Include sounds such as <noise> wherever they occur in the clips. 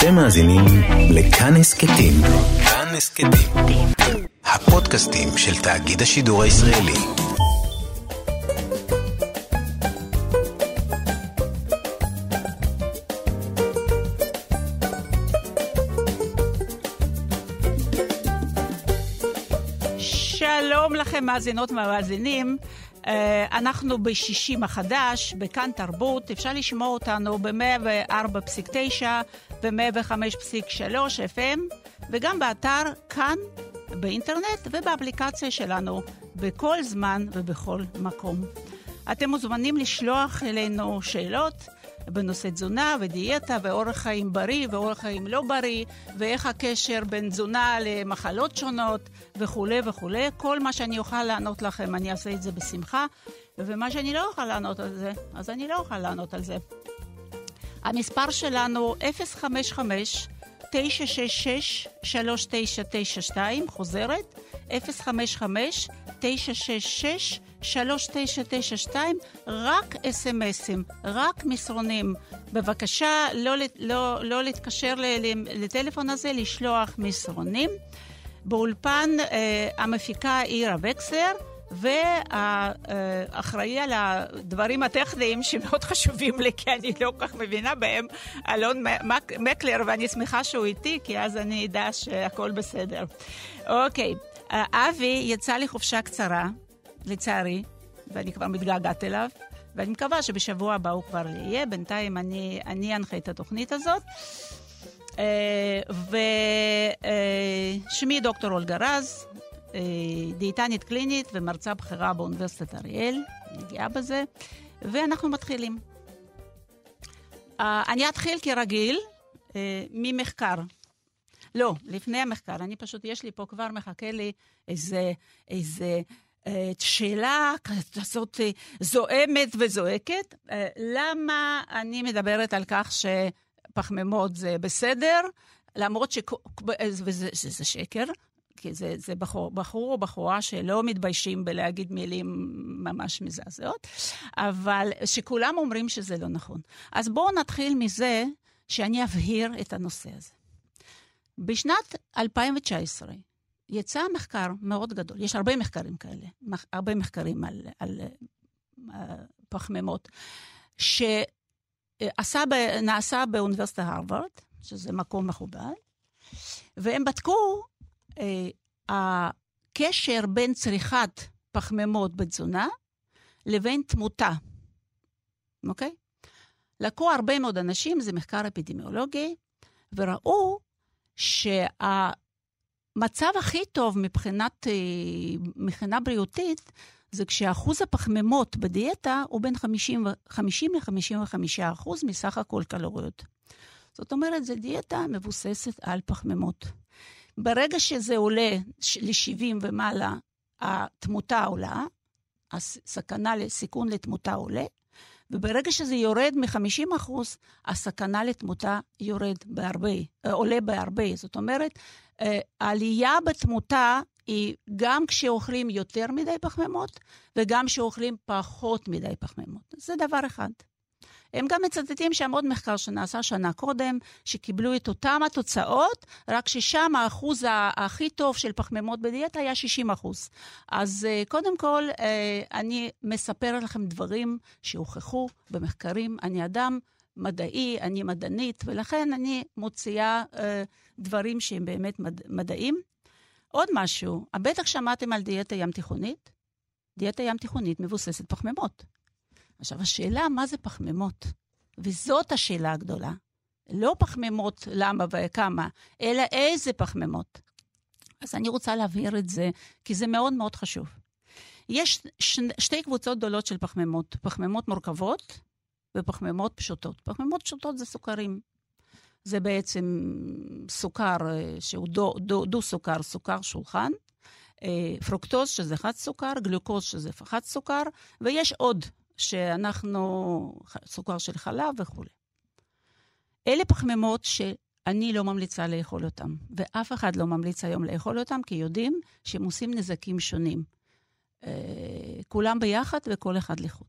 אתם מאזינים לכאן הסכתים. כאן הסכתים. הפודקאסטים של תאגיד השידור הישראלי. שלום לכם, מאזינות ומאזינים. אה, אנחנו בשישי מחדש, בכאן תרבות. אפשר לשמוע אותנו ב-104.9 ו-105.3 FM, וגם באתר כאן, באינטרנט ובאפליקציה שלנו, בכל זמן ובכל מקום. אתם מוזמנים לשלוח אלינו שאלות. בנושא תזונה ודיאטה ואורח חיים בריא ואורח חיים לא בריא, ואיך הקשר בין תזונה למחלות שונות וכולי וכולי. כל מה שאני אוכל לענות לכם, אני אעשה את זה בשמחה, ומה שאני לא אוכל לענות על זה, אז אני לא אוכל לענות על זה. המספר שלנו 055 966 3992, חוזרת, 055 966 3992, רק אס.אם.אסים, רק מסרונים. בבקשה, לא, לא, לא להתקשר לטלפון הזה, לשלוח מסרונים. באולפן אה, המפיקה עירה וקסר, והאחראי על הדברים הטכניים שמאוד חשובים לי, כי אני לא כל כך מבינה בהם, אלון מקלר, ואני שמחה שהוא איתי, כי אז אני אדע שהכל בסדר. אוקיי, אבי יצא לחופשה קצרה, לצערי, ואני כבר מתגעגעת אליו, ואני מקווה שבשבוע הבא הוא כבר יהיה. בינתיים אני, אני אנחה את התוכנית הזאת. אה, ושמי אה, דוקטור אולגה רז, דיאטנית קלינית ומרצה בכירה באוניברסיטת אריאל, אני גאה בזה, ואנחנו מתחילים. אני אתחיל כרגיל ממחקר. לא, לפני המחקר, אני פשוט, יש לי פה כבר מחכה לי איזה, איזה שאלה כזאת זועמת וזועקת. למה אני מדברת על כך שפחמימות זה בסדר, למרות ש... וזה זה שקר, כי זה, זה בחור, בחור או בחורה שלא מתביישים בלהגיד מילים ממש מזעזעות, אבל שכולם אומרים שזה לא נכון. אז בואו נתחיל מזה שאני אבהיר את הנושא הזה. בשנת 2019, יצא מחקר מאוד גדול, יש הרבה מחקרים כאלה, הרבה מחקרים על, על, על פחמימות, שנעשה באוניברסיטת הרווארד, שזה מקום מכובד, והם בדקו הקשר בין צריכת פחמימות בתזונה לבין תמותה, אוקיי? לקחו הרבה מאוד אנשים, זה מחקר אפידמיולוגי, וראו שה... המצב הכי טוב מבחינת, אה, מבחינה בריאותית, זה כשאחוז הפחמימות בדיאטה הוא בין 50, 50 ל-55 אחוז מסך הכל קלוריות. זאת אומרת, זו דיאטה מבוססת על פחמימות. ברגע שזה עולה ל-70 ומעלה, התמותה עולה, הסכנה לסיכון לתמותה עולה, וברגע שזה יורד מ-50 אחוז, הסכנה לתמותה יורד בהרבה, אה, עולה בהרבה. זאת אומרת, אה, העלייה בתמותה היא גם כשאוכלים יותר מדי פחמימות, וגם כשאוכלים פחות מדי פחמימות. זה דבר אחד. הם גם מצטטים שם עוד מחקר שנעשה שנה קודם, שקיבלו את אותם התוצאות, רק ששם האחוז הכי טוב של פחמימות בדיאטה היה 60 אחוז. אז אה, קודם כל, אה, אני מספר לכם דברים שהוכחו במחקרים. אני אדם מדעי, אני מדענית, ולכן אני מוציאה אה, דברים שהם באמת מד, מדעים. עוד משהו, בטח שמעתם על דיאטה ים תיכונית? דיאטה ים תיכונית מבוססת פחמימות. עכשיו, השאלה מה זה פחמימות, וזאת השאלה הגדולה. לא פחמימות למה וכמה, אלא איזה פחמימות. אז אני רוצה להבהיר את זה, כי זה מאוד מאוד חשוב. יש ש... שתי קבוצות גדולות של פחמימות, פחמימות מורכבות ופחמימות פשוטות. פחמימות פשוטות זה סוכרים. זה בעצם סוכר אה, שהוא דו, דו, דו סוכר, סוכר שולחן, אה, פרוקטוז שזה חד סוכר, גלוקוז שזה חד סוכר, ויש עוד שאנחנו, סוכר של חלב וכולי. אלה פחמימות שאני לא ממליצה לאכול אותם, ואף אחד לא ממליץ היום לאכול אותם, כי יודעים שהם עושים נזקים שונים. אה, כולם ביחד וכל אחד לחוד.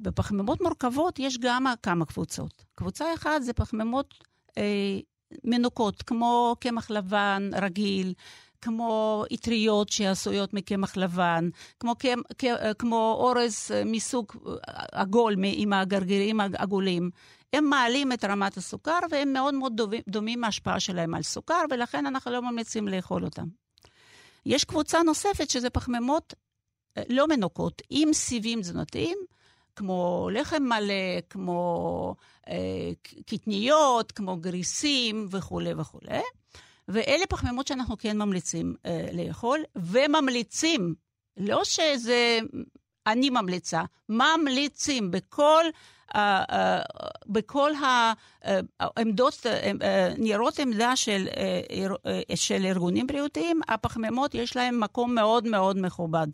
בפחמימות מורכבות יש גם כמה קבוצות. קבוצה אחת זה פחמימות מנוקות, כמו קמח לבן רגיל, כמו אטריות שעשויות מקמח לבן, כמו, כמו אורז מסוג עגול עם הגרגירים העגולים. הם מעלים את רמת הסוכר והם מאוד מאוד דומים מההשפעה שלהם על סוכר, ולכן אנחנו לא ממליצים לאכול אותם. יש קבוצה נוספת שזה פחמימות אה, לא מנוקות, עם סיבים תזונתיים, כמו לחם מלא, כמו אה, קטניות, כמו גריסים וכולי וכולי. ואלה פחמימות שאנחנו כן ממליצים אה, לאכול, וממליצים, לא שזה אני ממליצה, ממליצים בכל אה, אה, בכל העמדות, אה, ניירות עמדה של, של ארגונים בריאותיים, הפחמימות יש להם מקום מאוד מאוד מכובד.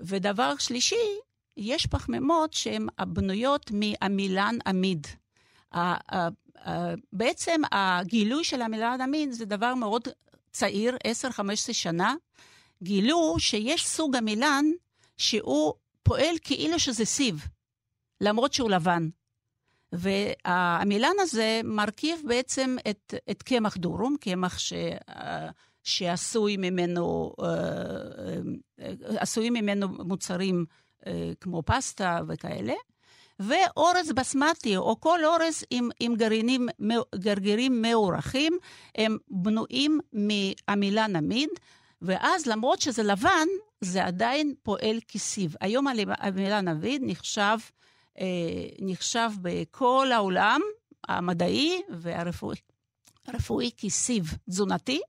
ודבר שלישי, יש פחמימות שהן בנויות מעמילן עמיד. בעצם הגילוי של עמילן עמיד זה דבר מאוד צעיר, 10-15 שנה. גילו שיש סוג עמילן שהוא פועל כאילו שזה סיב. למרות שהוא לבן. והמילן הזה מרכיב בעצם את, את קמח דורום, קמח ש, שעשוי ממנו, אה, אה, עשויים ממנו מוצרים אה, כמו פסטה וכאלה, ואורז בסמטי, או כל אורז עם, עם גרעינים, גרגירים מאורחים, הם בנויים מעמילן עמיד, ואז למרות שזה לבן, זה עדיין פועל כסיב. היום המילן עמיד נחשב אה, נחשב בכל העולם המדעי והרפואי הרפואי כסיב תזונתי.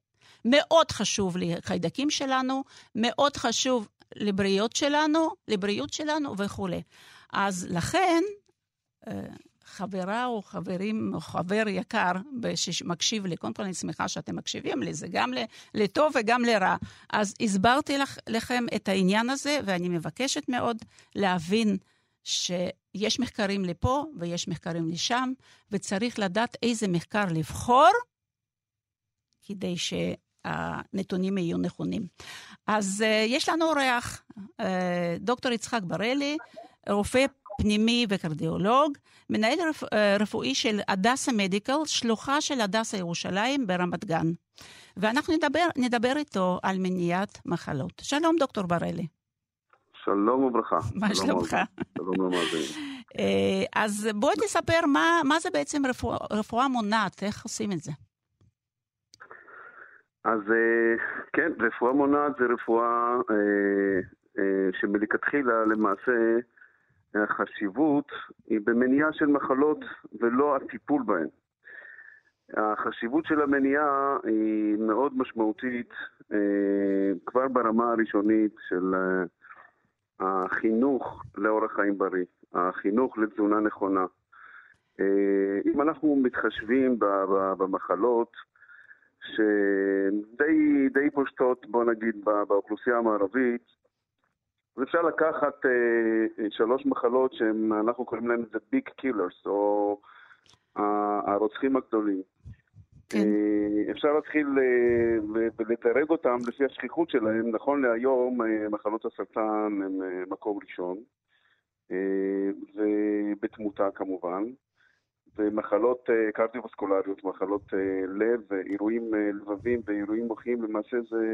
מאוד חשוב לחיידקים שלנו, מאוד חשוב לבריאות שלנו, לבריאות שלנו וכולי. אז לכן, אה, חברה או חברים, או חבר יקר שמקשיב לי, קודם כל אני שמחה שאתם מקשיבים לי, זה גם לטוב וגם לרע. אז הסברתי לך, לכם את העניין הזה, ואני מבקשת מאוד להבין שיש מחקרים לפה ויש מחקרים לשם, וצריך לדעת איזה מחקר לבחור כדי שהנתונים יהיו נכונים. אז uh, יש לנו אורח, uh, דוקטור יצחק בראלי, רופא פנימי וקרדיאולוג, מנהל רפ, uh, רפואי של הדסה מדיקל, שלוחה של הדסה ירושלים ברמת גן. ואנחנו נדבר, נדבר איתו על מניעת מחלות. שלום, דוקטור בראלי. שלום וברכה. <laughs> מה שלומך? שלום למאזינים. <laughs> אה, אז בוא תספר מה, מה זה בעצם רפואה, רפואה מונעת, איך עושים את זה? אז אה, כן, רפואה מונעת זה רפואה אה, שמלכתחילה למעשה החשיבות היא במניעה של מחלות ולא הטיפול בהן. החשיבות של המניעה היא מאוד משמעותית כבר ברמה הראשונית של החינוך לאורח חיים בריא, החינוך לתזונה נכונה. אה, אם אנחנו מתחשבים במחלות שדי פושטות, בוא נגיד, באוכלוסייה המערבית, אז אפשר לקחת אה, שלוש מחלות שאנחנו קוראים להן The Big Killers, או הרוצחים הגדולים. כן. אה, אפשר להתחיל אה, לדרג אותם לפי השכיחות שלהם. נכון להיום, אה, מחלות הסרטן הם מקום ראשון, ובתמותה כמובן, ומחלות קרדיו-וסקולריות, מחלות לב, אירועים לבבים ואירועים מוחיים, למעשה זה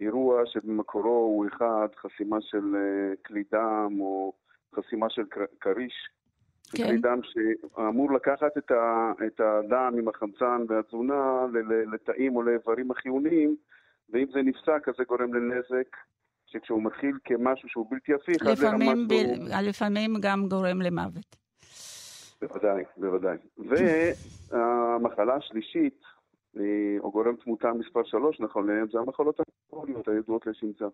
אירוע שבמקורו הוא אחד, חסימה של כלי דם או חסימה של כריש. כן. כלי דם שאמור לקחת את, ה, את הדם עם החמצן והתזונה לתאים או לאיברים החיוניים, ואם זה נפסק אז זה גורם לנזק שכשהוא מתחיל כמשהו שהוא בלתי הפיך, לפעמים, ב... הוא... לפעמים גם גורם למוות. בוודאי, בוודאי. והמחלה השלישית, אה, או גורם תמותה מספר 3 נכון להיום, זה המחלות המטבוליות הידועות לשמצה.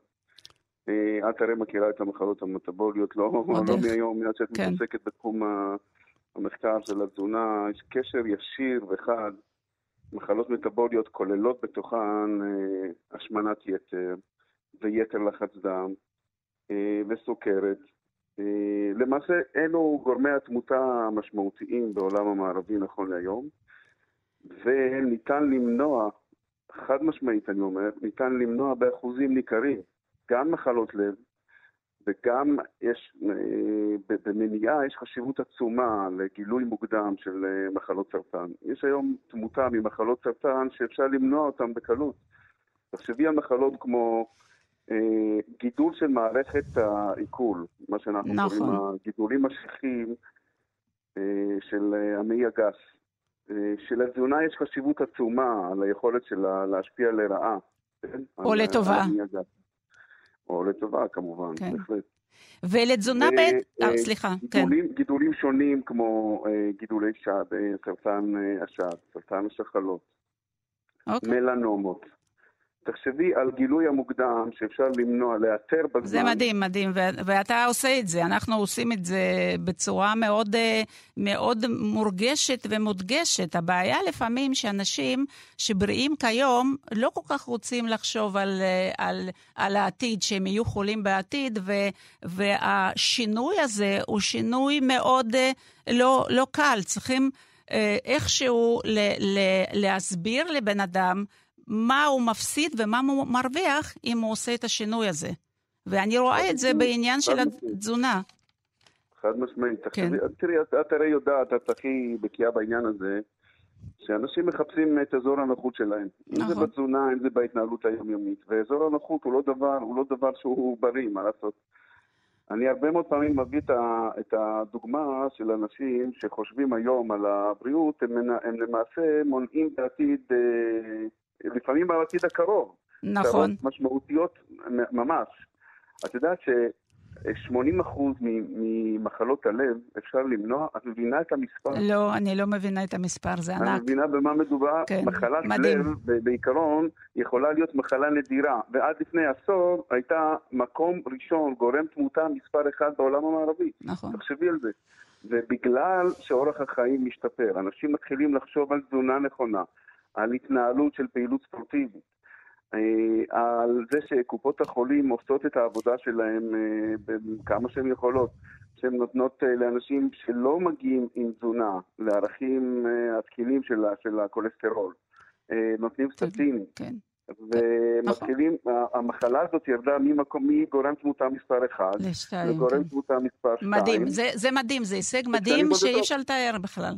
אה, את הרי מכירה את המחלות המטבוליות, לא, לא מהיום, מאז שאת כן. מתעסקת בתחום המחקר של התזונה, יש קשר ישיר וחד. מחלות מטבוליות כוללות בתוכן אה, השמנת יתר ויתר לחץ דם אה, וסוכרת. למעשה, אלו גורמי התמותה המשמעותיים בעולם המערבי נכון להיום, וניתן למנוע, חד משמעית אני אומר, ניתן למנוע באחוזים ניכרים גם מחלות לב, וגם יש, אה, במניעה יש חשיבות עצומה לגילוי מוקדם של אה, מחלות סרטן. יש היום תמותה ממחלות סרטן שאפשר למנוע אותן בקלות. תחשבי על מחלות כמו אה, גידול של מערכת העיכול, מה שאנחנו נכון. קוראים הגידולים השכיחים אה, של אה, המעי הגס. אה, שלתזונה יש חשיבות עצומה על היכולת שלה להשפיע לרעה. כן? או לטובה. או לטובה, כמובן, כן. בהחלט. ולתזונה ו... ב', אה, סליחה, גידולים, כן. גידולים שונים כמו אה, גידולי שד, אה, סרטן אה, השד, סרטן השחלות, אוקיי. מלנומות. תחשבי על גילוי המוקדם שאפשר למנוע, לאתר בזמן. זה מדהים, מדהים, ו- ואתה עושה את זה. אנחנו עושים את זה בצורה מאוד, אה, מאוד מורגשת ומודגשת. הבעיה לפעמים שאנשים שבריאים כיום לא כל כך רוצים לחשוב על, אה, על, על העתיד, שהם יהיו חולים בעתיד, ו- והשינוי הזה הוא שינוי מאוד אה, לא, לא קל. צריכים... איכשהו ל- ל- להסביר לבן אדם מה הוא מפסיד ומה הוא מרוויח אם הוא עושה את השינוי הזה. ואני רואה את זה בעניין של התזונה. חד משמעית. כן. תראי, את הרי יודעת, את הכי בקיאה בעניין הזה, שאנשים מחפשים את אזור הנוחות שלהם. נכון. אם זה נכון. בתזונה, אם זה בהתנהלות היומיומית. ואזור הנוחות הוא לא דבר, הוא לא דבר שהוא בריא, מה לעשות. אני הרבה מאוד פעמים מביא את הדוגמה של אנשים שחושבים היום על הבריאות, הם, הם למעשה מונעים בעתיד אה, לפעמים בעתיד הקרוב. נכון. משמעותיות ממש. את יודעת ש-80% ממחלות הלב אפשר למנוע, את מבינה את המספר? לא, אני לא מבינה את המספר, זה ענק. אני מבינה במה מדובר. כן, מחלת מדהים. לב, בעיקרון, יכולה להיות מחלה נדירה, ועד לפני עשור הייתה מקום ראשון, גורם תמותה מספר אחד בעולם המערבי. נכון. תחשבי על זה. ובגלל שאורח החיים משתפר, אנשים מתחילים לחשוב על תזונה נכונה, על התנהלות של פעילות ספורטיבית, אה, על זה שקופות החולים עושות את העבודה שלהם אה, כמה שהן יכולות, שהן נותנות אה, לאנשים שלא מגיעים עם תזונה לערכים התקינים של, של הכולסטרול, נותנים כן, סטטינים. כן. ומתחילים, נכון. המחלה הזאת ירדה ממקום, מגורם תמותה מספר 1 לגורם כן. תמותה מספר 2. מדהים, זה, זה מדהים, זה הישג מדהים שאי אפשר לתאר בכלל.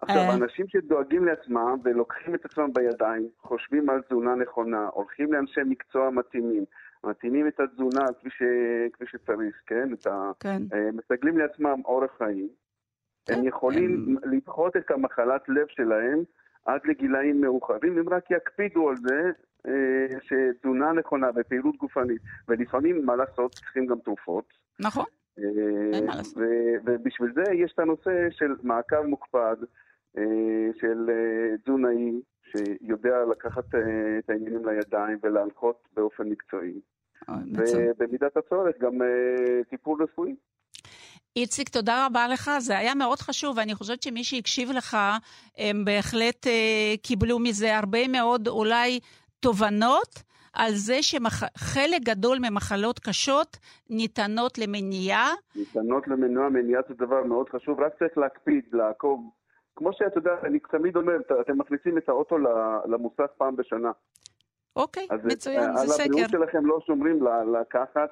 עכשיו, אה. אנשים שדואגים לעצמם ולוקחים את עצמם בידיים, חושבים על תזונה נכונה, הולכים לאנשי מקצוע מתאימים, מתאימים את התזונה כפי, ש... כפי שצריך, כן? ה... כן. אה, מסגלים לעצמם אורח חיים. כן. הם יכולים הם... לדחות את המחלת לב שלהם עד לגילאים מאוחרים, אם רק יקפידו על זה אה, שתזונה נכונה ופעילות גופנית. ולפעמים, מה לעשות, צריכים גם תרופות. נכון. ובשביל זה יש את הנושא של מעקב מוקפד, של אה, תזונאי שיודע לקחת אה, את העניינים לידיים ולהנחות באופן מקצועי. ובמידת הצורך גם טיפול רפואי. איציק, תודה רבה לך, זה היה מאוד חשוב, ואני חושבת שמי שהקשיב לך, הם בהחלט אה, קיבלו מזה הרבה מאוד אולי תובנות על זה שחלק גדול ממחלות קשות ניתנות למניעה. ניתנות למניעה, מניעה זה דבר מאוד חשוב, רק צריך להקפיד, לעקוב כמו שאת יודעת, אני תמיד אומר, אתם מכניסים את האוטו למוסך פעם בשנה. אוקיי, מצוין, זה סקר. על הבריאות שלכם לא שומרים לקחת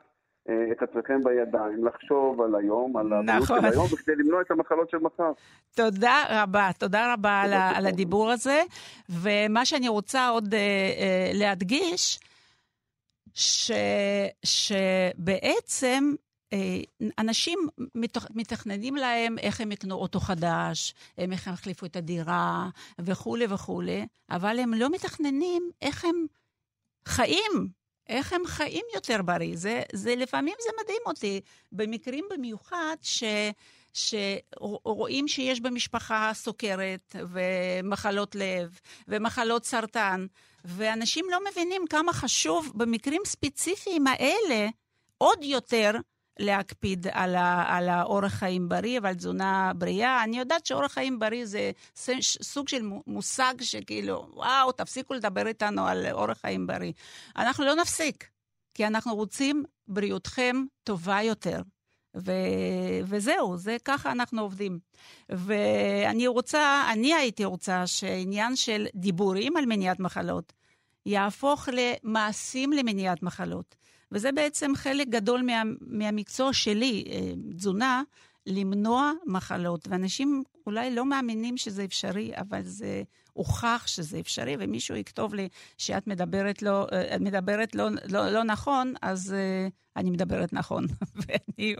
אה, את עצמכם בידיים, לחשוב על היום, על הבריאות נכון. של היום, בכדי למנוע את המחלות של מחר. תודה רבה, תודה רבה על, על הדיבור הזה. ומה שאני רוצה עוד uh, uh, להדגיש, ש, שבעצם אה, אנשים מתכננים להם איך הם יקנו אוטו חדש, איך הם יחליפו את הדירה וכולי וכולי, אבל הם לא מתכננים איך הם חיים, איך הם חיים יותר בריא. זה, זה לפעמים זה מדהים אותי, במקרים במיוחד ש... שרואים שיש במשפחה סוכרת ומחלות לב ומחלות סרטן, ואנשים לא מבינים כמה חשוב במקרים ספציפיים האלה עוד יותר להקפיד על, ה, על האורח חיים בריא ועל תזונה בריאה. אני יודעת שאורח חיים בריא זה סוג של מושג שכאילו, וואו, תפסיקו לדבר איתנו על אורח חיים בריא. אנחנו לא נפסיק, כי אנחנו רוצים בריאותכם טובה יותר. ו... וזהו, זה ככה אנחנו עובדים. ואני רוצה, אני הייתי רוצה שעניין של דיבורים על מניעת מחלות יהפוך למעשים למניעת מחלות. וזה בעצם חלק גדול מה, מהמקצוע שלי, אה, תזונה, למנוע מחלות. ואנשים אולי לא מאמינים שזה אפשרי, אבל זה הוכח שזה אפשרי, ומישהו יכתוב לי שאת מדברת לא, אה, מדברת לא, לא, לא נכון, אז uh, אני מדברת נכון. <laughs> ואני,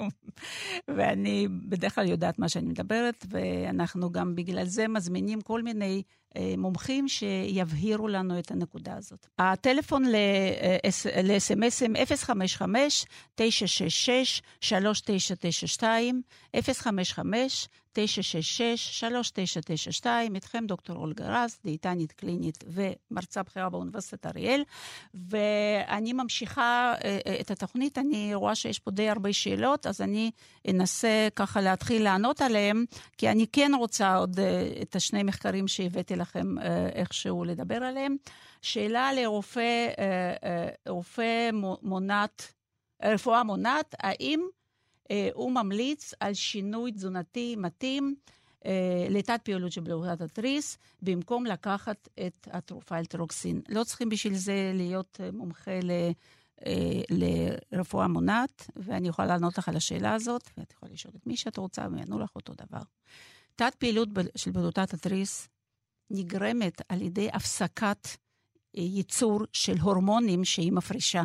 ואני בדרך כלל יודעת מה שאני מדברת, ואנחנו גם בגלל זה מזמינים כל מיני uh, מומחים שיבהירו לנו את הנקודה הזאת. הטלפון ל-SMSים 055-966-3992, 055 966-3992, איתכם דוקטור אולגה רז, דיאטנית קלינית ומרצה בכירה באוניברסיטת אריאל, ואני ממשיכה אה, אה, את התוכנית, אני רואה שיש פה די הרבה שאלות, אז אני אנסה ככה להתחיל לענות עליהן, כי אני כן רוצה עוד אה, את השני מחקרים שהבאתי לכם איכשהו לדבר עליהם. שאלה לרופא רופא מונעת, רפואה מונעת, האם אה, הוא ממליץ על שינוי תזונתי מתאים לתת פעילות של בלוטת התריס, במקום לקחת את התרופה אלטרוקסין. לא צריכים בשביל זה להיות מומחה. לרפואה מונעת, ואני יכולה לענות לך על השאלה הזאת, ואת יכולה לשאול את מי שאת רוצה, והם יענו לך אותו דבר. תת פעילות של בלוטת התריס נגרמת על ידי הפסקת ייצור של הורמונים שהיא מפרישה.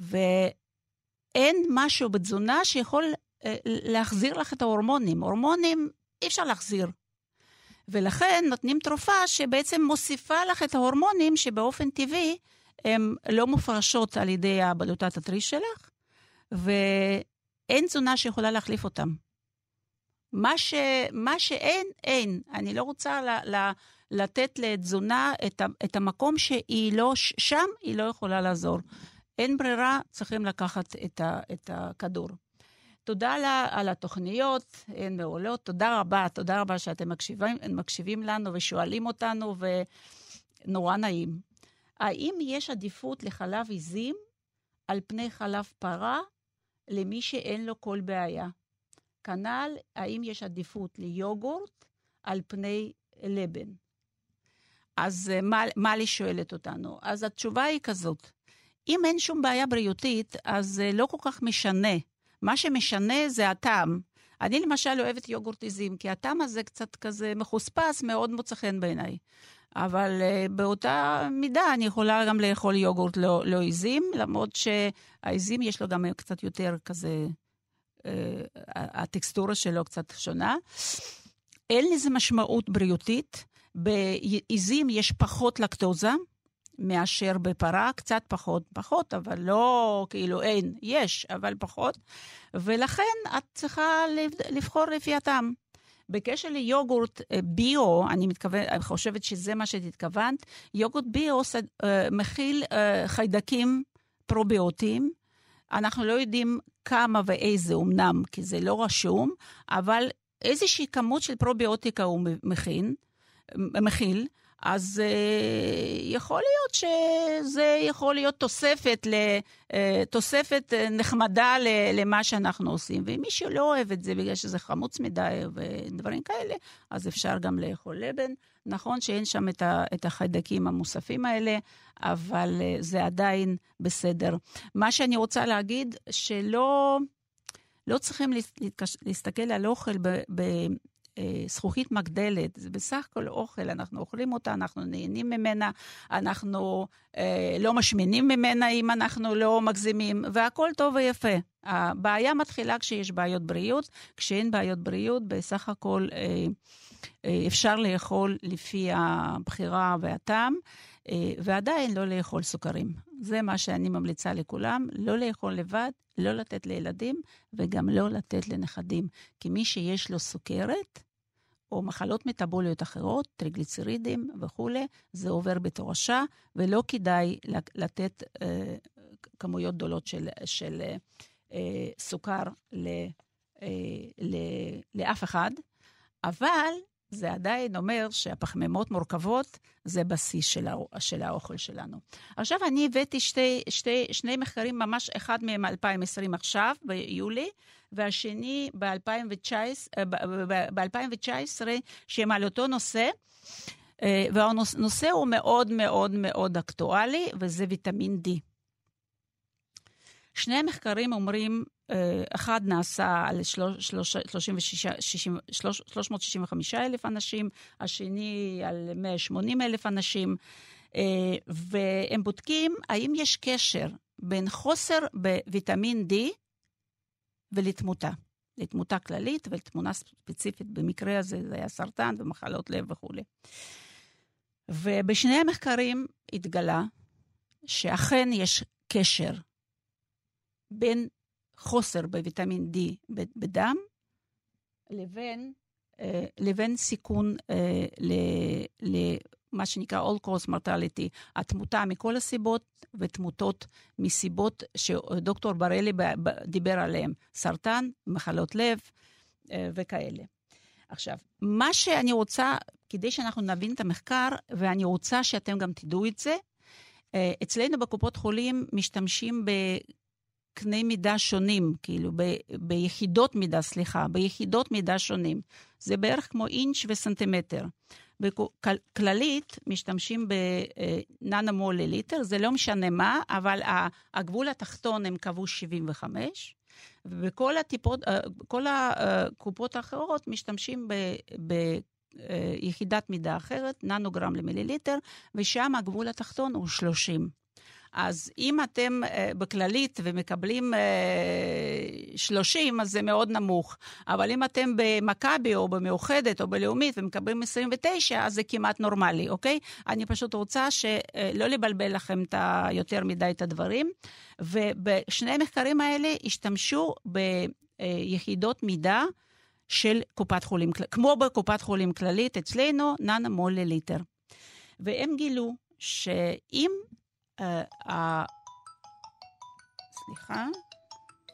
ו... אין משהו בתזונה שיכול אה, להחזיר לך את ההורמונים. הורמונים אי אפשר להחזיר. ולכן נותנים תרופה שבעצם מוסיפה לך את ההורמונים שבאופן טבעי הן לא מופרשות על ידי הבלוטת התריס שלך, ואין תזונה שיכולה להחליף אותם. מה, ש, מה שאין, אין. אני לא רוצה ל, ל, לתת לתזונה את, ה, את המקום שהיא לא שם, היא לא יכולה לעזור. אין ברירה, צריכים לקחת את, ה, את הכדור. תודה לה, על התוכניות, הן מעולות. תודה רבה, תודה רבה שאתם מקשיבים, מקשיבים לנו ושואלים אותנו, ונורא נעים. האם יש עדיפות לחלב עיזים על פני חלב פרה למי שאין לו כל בעיה? כנ"ל, האם יש עדיפות ליוגורט על פני לבן? אז מה, מה לי שואלת אותנו? אז התשובה היא כזאת, אם אין שום בעיה בריאותית, אז זה לא כל כך משנה. מה שמשנה זה הטעם. אני למשל אוהבת יוגורט עיזים, כי הטעם הזה קצת כזה מחוספס, מאוד מוצא חן בעיניי. אבל uh, באותה מידה אני יכולה גם לאכול יוגורט לא, לא עיזים, למרות שהעיזים יש לו גם קצת יותר כזה, uh, הטקסטורה שלו קצת שונה. אין לזה משמעות בריאותית. בעיזים יש פחות לקטוזה, מאשר בפרה, קצת פחות, פחות, אבל לא כאילו אין, יש, אבל פחות, ולכן את צריכה לבחור לפי הטעם. בקשר ליוגורט אה, ביו, אני מתכוונת, אני חושבת שזה מה שהתכוונת, יוגורט ביו אה, מכיל אה, חיידקים פרוביוטיים. אנחנו לא יודעים כמה ואיזה אמנם, כי זה לא רשום, אבל איזושהי כמות של פרוביוטיקה הוא מכין, מכיל. אז uh, יכול להיות שזה יכול להיות תוספת, ל, uh, תוספת uh, נחמדה ל, למה שאנחנו עושים. ואם מישהו לא אוהב את זה בגלל שזה חמוץ מדי ודברים כאלה, אז אפשר גם לאכול לבן. נכון שאין שם את, ה, את החיידקים המוספים האלה, אבל uh, זה עדיין בסדר. מה שאני רוצה להגיד, שלא לא צריכים להסתכל על אוכל ב, ב, אה, זכוכית מגדלת, זה בסך הכל אוכל, אנחנו אוכלים אותה, אנחנו נהנים ממנה, אנחנו אה, לא משמינים ממנה אם אנחנו לא מגזימים, והכול טוב ויפה. הבעיה מתחילה כשיש בעיות בריאות, כשאין בעיות בריאות, בסך הכל אה, אה, אפשר לאכול לפי הבחירה והטעם. אה, ועדיין לא לאכול סוכרים. זה מה שאני ממליצה לכולם, לא לאכול לבד, לא לתת לילדים וגם לא לתת לנכדים. כי מי שיש לו סוכרת, או מחלות מטבוליות אחרות, טריגליצרידים וכולי, זה עובר בתורשה, ולא כדאי לתת אה, כמויות גדולות של, של אה, סוכר ל, אה, ל, לאף אחד, אבל זה עדיין אומר שהפחמימות מורכבות זה בסיס של, הא, של האוכל שלנו. עכשיו אני הבאתי שתי, שתי, שני מחקרים, ממש אחד מהם 2020 עכשיו, ביולי, והשני ב-2019, שהם על אותו נושא. אה, והנושא הוא מאוד מאוד מאוד אקטואלי, וזה ויטמין D. שני המחקרים אומרים, אחד נעשה על 365 אלף אנשים, השני על 180 אלף אנשים, והם בודקים האם יש קשר בין חוסר בוויטמין D ולתמותה. לתמותה כללית ולתמונה ספציפית, במקרה הזה זה היה סרטן ומחלות לב וכולי. ובשני המחקרים התגלה שאכן יש קשר בין חוסר בוויטמין D בדם לבין, אה, לבין סיכון אה, למה שנקרא All Cause Mortality, התמותה מכל הסיבות ותמותות מסיבות שדוקטור בראלי דיבר עליהן, סרטן, מחלות לב אה, וכאלה. עכשיו, מה שאני רוצה, כדי שאנחנו נבין את המחקר, ואני רוצה שאתם גם תדעו את זה, אצלנו בקופות חולים משתמשים בקנה מידה שונים, כאילו ב, ביחידות מידה, סליחה, ביחידות מידה שונים. זה בערך כמו אינץ' וסנטימטר. בכללית משתמשים בננמול לליטר, זה לא משנה מה, אבל הגבול התחתון הם קבעו 75, ובכל הטיפות, כל הקופות האחרות משתמשים ביחידת מידה אחרת, ננוגרם למיליליטר, ושם הגבול התחתון הוא 30. אז אם אתם uh, בכללית ומקבלים uh, 30, אז זה מאוד נמוך. אבל אם אתם במכבי או במאוחדת או בלאומית ומקבלים 29, אז זה כמעט נורמלי, אוקיי? אני פשוט רוצה שלא uh, לבלבל לכם את ה, יותר מדי את הדברים. ובשני המחקרים האלה השתמשו ביחידות מידה של קופת חולים, כמו בקופת חולים כללית, אצלנו ננה מול לליטר. והם גילו שאם סליחה,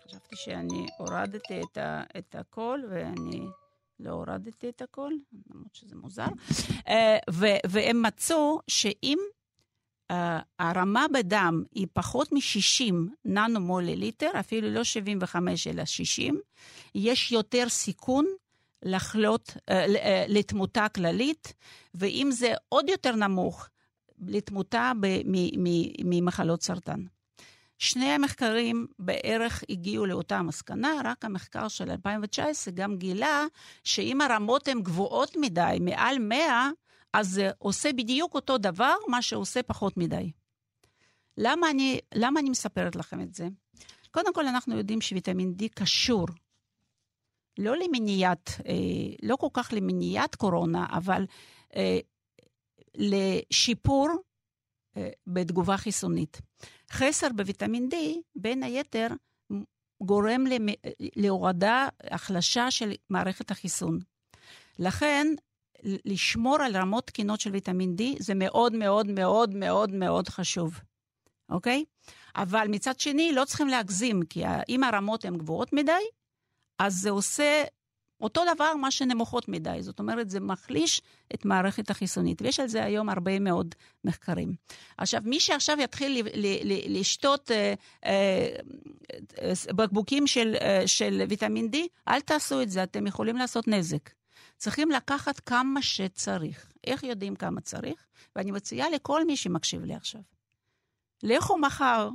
חשבתי שאני הורדתי את, ה, את הכל ואני לא הורדתי את הכל, למרות שזה מוזר, uh, ו, והם מצאו שאם uh, הרמה בדם היא פחות מ-60 ננו לליטר, אפילו לא 75 אלא 60, יש יותר סיכון לחלות, uh, לתמותה כללית, ואם זה עוד יותר נמוך, לתמותה ממחלות סרטן. שני המחקרים בערך הגיעו לאותה מסקנה, רק המחקר של 2019 גם גילה שאם הרמות הן גבוהות מדי, מעל 100, אז זה עושה בדיוק אותו דבר, מה שעושה פחות מדי. למה אני, למה אני מספרת לכם את זה? קודם כל, אנחנו יודעים שוויטמין D קשור לא למניעת, אה, לא כל כך למניעת קורונה, אבל אה, לשיפור אה, בתגובה חיסונית. חסר בוויטמין D, בין היתר, גורם להורדה, החלשה של מערכת החיסון. לכן, לשמור על רמות תקינות של ויטמין D זה מאוד מאוד מאוד מאוד מאוד חשוב, אוקיי? אבל מצד שני, לא צריכים להגזים, כי אם הרמות הן גבוהות מדי, אז זה עושה אותו דבר, מה שנמוכות מדי. זאת אומרת, זה מחליש את מערכת החיסונית, ויש על זה היום הרבה מאוד מחקרים. עכשיו, מי שעכשיו יתחיל לשתות אה, אה, בקבוקים של, אה, של ויטמין D, אל תעשו את זה, אתם יכולים לעשות נזק. צריכים לקחת כמה שצריך. איך יודעים כמה צריך? ואני מציעה לכל מי שמקשיב לי עכשיו. לכו מחר,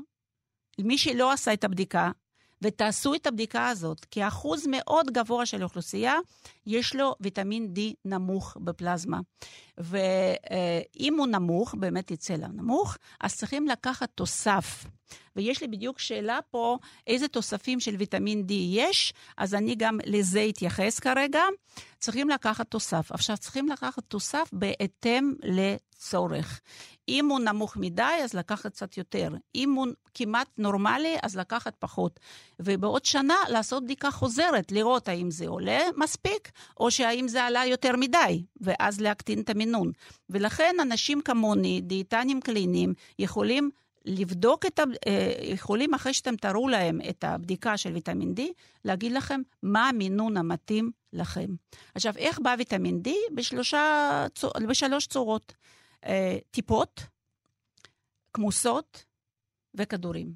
מי שלא עשה את הבדיקה, ותעשו את הבדיקה הזאת, כי אחוז מאוד גבוה של אוכלוסייה, יש לו ויטמין D נמוך בפלזמה. ואם הוא נמוך, באמת יצא לה נמוך, אז צריכים לקחת תוסף. ויש לי בדיוק שאלה פה, איזה תוספים של ויטמין D יש, אז אני גם לזה אתייחס כרגע. צריכים לקחת תוסף. עכשיו, צריכים לקחת תוסף בהתאם לצורך. אם הוא נמוך מדי, אז לקחת קצת יותר. אם הוא כמעט נורמלי, אז לקחת פחות. ובעוד שנה לעשות בדיקה חוזרת, לראות האם זה עולה מספיק, או שהאם זה עלה יותר מדי, ואז להקטין את המינון. ולכן אנשים כמוני, דיאטנים קליניים, יכולים לבדוק את ה... אה, יכולים אחרי שאתם תראו להם את הבדיקה של ויטמין D, להגיד לכם מה המינון המתאים לכם. עכשיו, איך בא ויטמין D? בשלושה, בשלוש צורות. אה, טיפות, כמוסות וכדורים.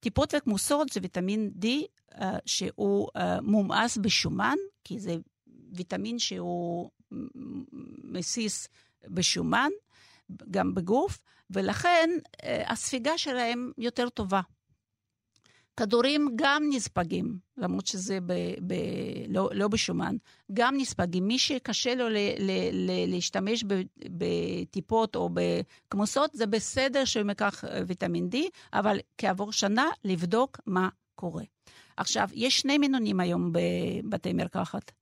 טיפות וכמוסות זה ויטמין D אה, שהוא מומאס בשומן, כי זה ויטמין שהוא מסיס בשומן, גם בגוף, ולכן הספיגה שלהם יותר טובה. כדורים גם נספגים, למרות שזה ב, ב, לא, לא בשומן, גם נספגים. מי שקשה לו ל, ל, ל, להשתמש בטיפות או בכמוסות, זה בסדר שהוא ייקח ויטמין D, אבל כעבור שנה לבדוק מה קורה. עכשיו, יש שני מינונים היום בבתי מרקחת.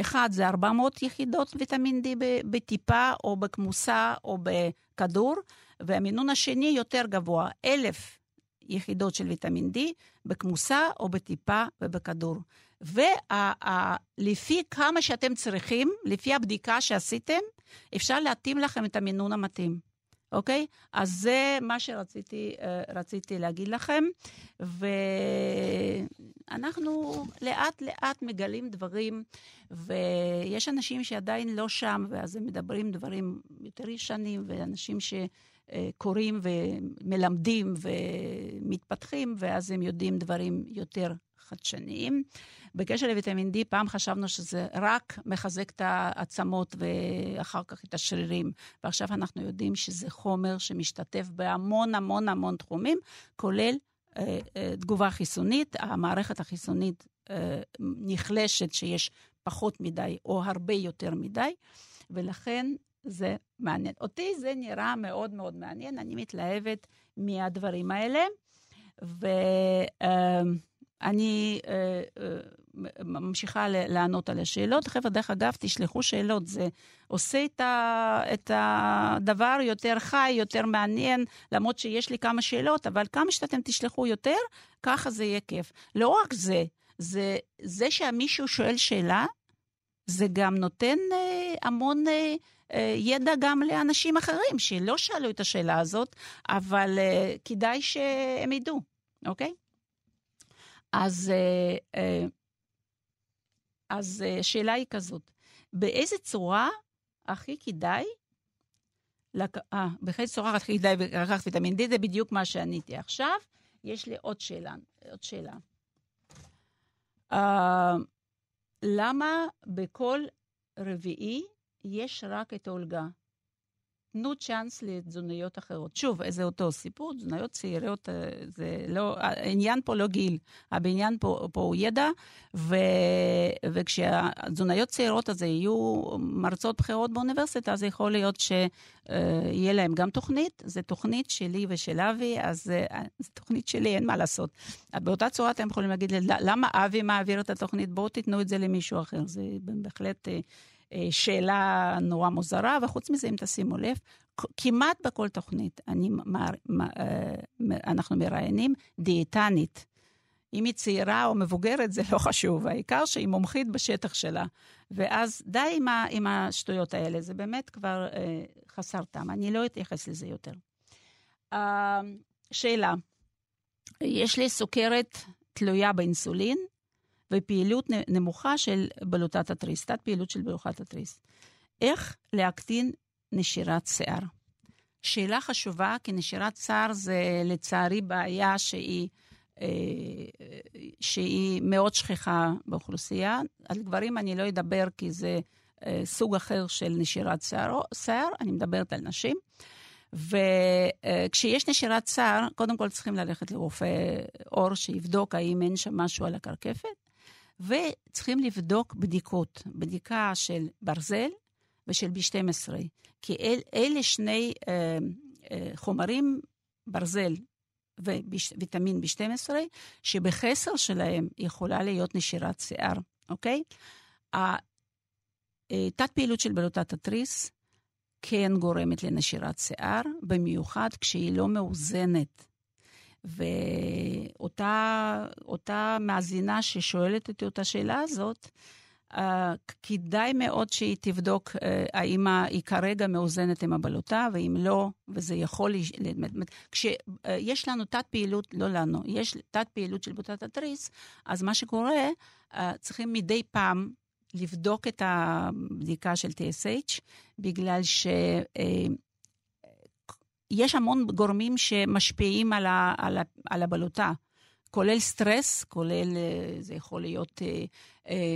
אחד זה 400 יחידות ויטמין D בטיפה או בכמוסה או בכדור, והמינון השני יותר גבוה, 1,000 יחידות של ויטמין D בכמוסה או בטיפה ובכדור. ולפי כמה שאתם צריכים, לפי הבדיקה שעשיתם, אפשר להתאים לכם את המינון המתאים. אוקיי? אז זה מה שרציתי uh, להגיד לכם, ואנחנו לאט-לאט מגלים דברים, ויש אנשים שעדיין לא שם, ואז הם מדברים דברים יותר ישנים, ואנשים ש... קוראים ומלמדים ומתפתחים, ואז הם יודעים דברים יותר חדשניים. בקשר לוויטמין D, פעם חשבנו שזה רק מחזק את העצמות ואחר כך את השרירים, ועכשיו אנחנו יודעים שזה חומר שמשתתף בהמון המון המון תחומים, כולל אה, אה, תגובה חיסונית. המערכת החיסונית אה, נחלשת שיש פחות מדי או הרבה יותר מדי, ולכן זה מעניין. אותי זה נראה מאוד מאוד מעניין, אני מתלהבת מהדברים האלה, ואני אה, אה, ממשיכה לענות על השאלות. חבר'ה, דרך אגב, תשלחו שאלות, זה עושה את, הדבר יותר חי, יותר מעניין, למרות שיש לי כמה שאלות, אבל כמה שאתם תשלחו יותר, ככה זה יהיה כיף. לא רק זה, זה, זה שמישהו שואל שאלה, זה גם נותן אה, המון... אה, ידע גם לאנשים אחרים שלא שאלו את השאלה הזאת, אבל אה, כדאי שהם ידעו, אוקיי? אז, אה, אז השאלה היא כזאת, באיזה צורה הכי כדאי לק... אה, באיזה צורה הכי כדאי לקחת ויטמין D, זה בדיוק מה שעניתי עכשיו. יש לי עוד שאלה. עוד שאלה. Uh, למה בכל רביעי יש רק את אולגה. תנו צ'אנס לתזונאיות אחרות. שוב, זה אותו סיפור, תזונאיות צעירות, אה, זה לא, העניין פה לא גיל, העניין פה, פה הוא ידע, ו, וכשהתזונאיות צעירות אז יהיו מרצות בכירות באוניברסיטה, אז יכול להיות שיהיה אה, להם גם תוכנית, זו תוכנית שלי ושל אבי, אז אה, זו תוכנית שלי, אין מה לעשות. באותה צורה אתם יכולים להגיד, למה אבי מעביר את התוכנית? בואו תיתנו את זה למישהו אחר, זה בהחלט... אה, שאלה נורא מוזרה, וחוץ מזה, אם תשימו לב, כמעט בכל תוכנית אני, אה, אנחנו מראיינים דיאטנית. אם היא צעירה או מבוגרת, זה לא חשוב, העיקר שהיא מומחית בשטח שלה. ואז די עם, ה, עם השטויות האלה, זה באמת כבר אה, חסר טעם, אני לא אתייחס לזה יותר. אה, שאלה, יש לי סוכרת תלויה באינסולין, ופעילות נמוכה של בלוטת התריס, תת פעילות של בלוטת התריס. איך להקטין נשירת שיער? שאלה חשובה, כי נשירת שיער זה לצערי בעיה שהיא, אה, שהיא מאוד שכיחה באוכלוסייה. על גברים אני לא אדבר כי זה אה, סוג אחר של נשירת שיער, שיער אני מדברת על נשים. וכשיש נשירת שיער, קודם כל צריכים ללכת לרופא עור שיבדוק האם אין שם משהו על הקרקפת. וצריכים לבדוק בדיקות, בדיקה של ברזל ושל B12, כי אל, אלה שני אה, אה, חומרים, ברזל וויטמין B12, שבחסר שלהם יכולה להיות נשירת שיער, אוקיי? אה, פעילות של בלוטת התריס כן גורמת לנשירת שיער, במיוחד כשהיא לא מאוזנת ואותה מאזינה ששואלת את אותה שאלה הזאת, Uh, כדאי מאוד שהיא תבדוק uh, האם היא כרגע מאוזנת עם הבלוטה, ואם לא, וזה יכול... כשיש uh, לנו תת פעילות, לא לנו, יש תת פעילות של בלוטת התריס, אז מה שקורה, uh, צריכים מדי פעם לבדוק את הבדיקה של TSH, בגלל ש... Uh, יש המון גורמים שמשפיעים על, ה, על, ה, על הבלוטה, כולל סטרס, כולל, זה יכול להיות,